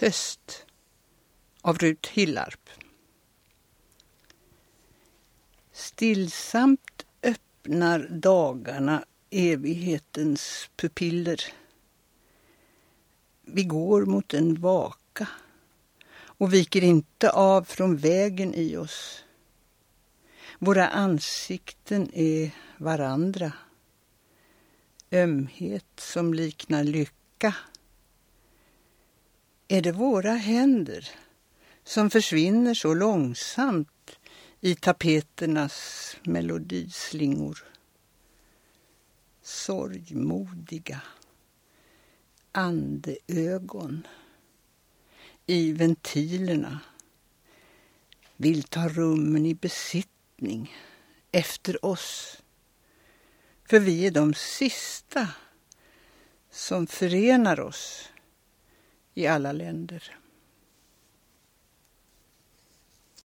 Höst av Rut Hillarp. Stillsamt öppnar dagarna evighetens pupiller. Vi går mot en vaka och viker inte av från vägen i oss. Våra ansikten är varandra. Ömhet som liknar lycka. Är det våra händer som försvinner så långsamt i tapeternas melodislingor? Sorgmodiga andeögon i ventilerna vill ta rummen i besittning efter oss. För vi är de sista som förenar oss i alla länder.